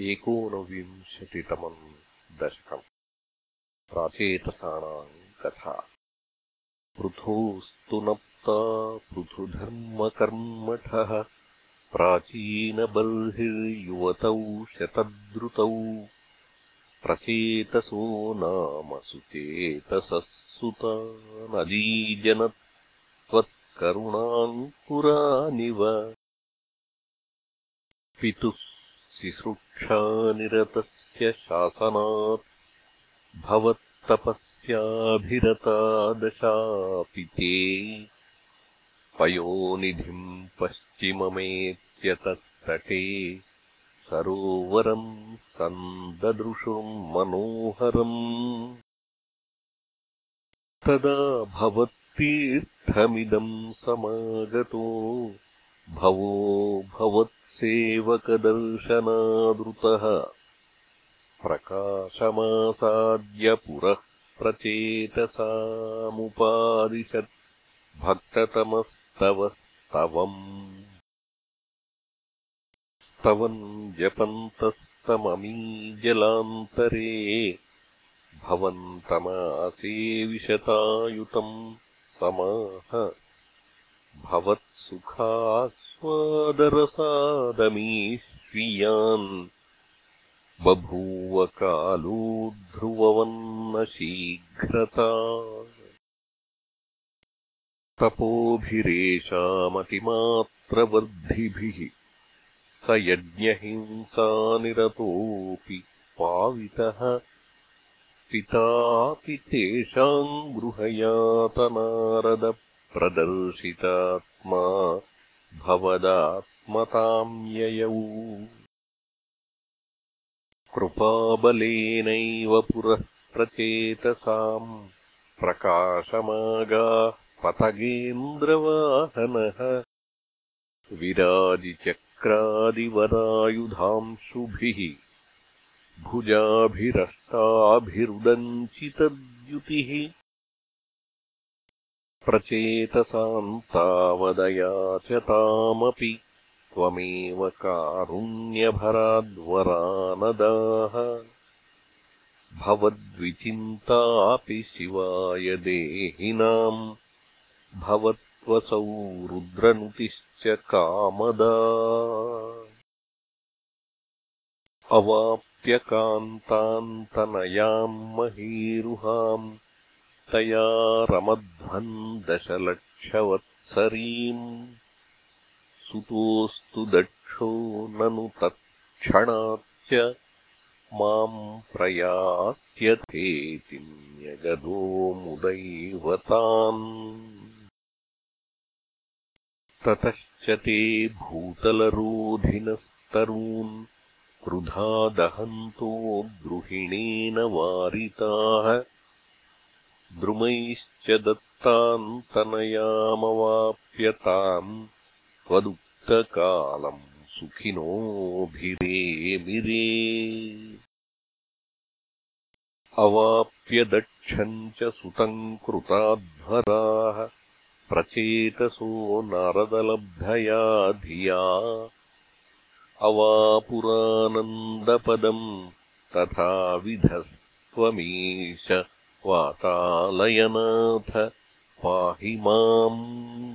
एकोनविंशतितमम् दशकम् प्राचेतसानाम् कथा। पृथोस्तु नप्ता पृथुधर्मकर्मठः प्राचीनबर्हिर्युवतौ शतद्रुतौ। प्रचेतसो नाम सुचेतसः सुतानजीजनत् त्वत्करुणाङ्कुरानिव पितुः शिसृक्षानिरतस्य शासनात् भवत्तपस्याभिरतादशापि ते पयोनिधिम् पश्चिममेत्यतस्तटे सरोवरम् सन्ददृशुर्मनोहरम् तदा भवत्तीर्थमिदम् समागतो भवो भवत् सेवकदर्शनादृतः। प्रकाशमासाद्य पुरः प्रचेतसामुपादिशत् भक्ततमस्तव स्तवम्। स्तवम् जपन्तस्तममीजलान्तरे। भवन्तमासेविशतायुतम् समाह। भवत्सुखास् स्वादरसादमीश्रियान् बभूव कालो ध्रुववन्नशीघ्रता तपोभिरेषामतिमात्रवर्द्धिभिः स यज्ञहिंसानिरतोऽपि पावितः। पितापि तेषाम् गृहयातनारदप्रदर्शितात्मा भवदात्मताम् ययौ कृपाबलेनैव पुरः प्रचेतसाम् प्रकाशमागाः पतगेन्द्रवाहनः विराजिचक्रादिवरायुधांशुभिः भुजाभिरष्टाभिरुदञ्चितद्युतिः प्रचेतसाम् तावदयाचतामपि त्वमेव कारुण्यभराद्वरानदाः। भवद्विचिन्तापि शिवाय देहिनाम्। भवत्वसौ रुद्रनुतिश्च कामदा। अवाप्यकान्तान्तनयाम् महीरुहाम् तया रमध्वम् दशलक्षवत्सरीम्। सुतोऽस्तु दक्षो ननु तत्क्षणाच्च माम् प्रयास्यथेति न्यगदो मुदैवताम्। ततश्च ते भूतलरोधिनस्तरून् क्रुधा दहन्तो द्रुहिणेन वारिताः द्रुमैश्च दत्तान्तनयामवाप्यताम् त्वदुक्तकालम् सुखिनोऽभिरेमिरे। अवाप्य दक्षम् च सुतम् कृताध्वराः प्रचेतसो नारदलब्धया धिया। अवापुरानन्दपदम् तथाविधस्त्वमीश वातालयनाथ पाहि माम्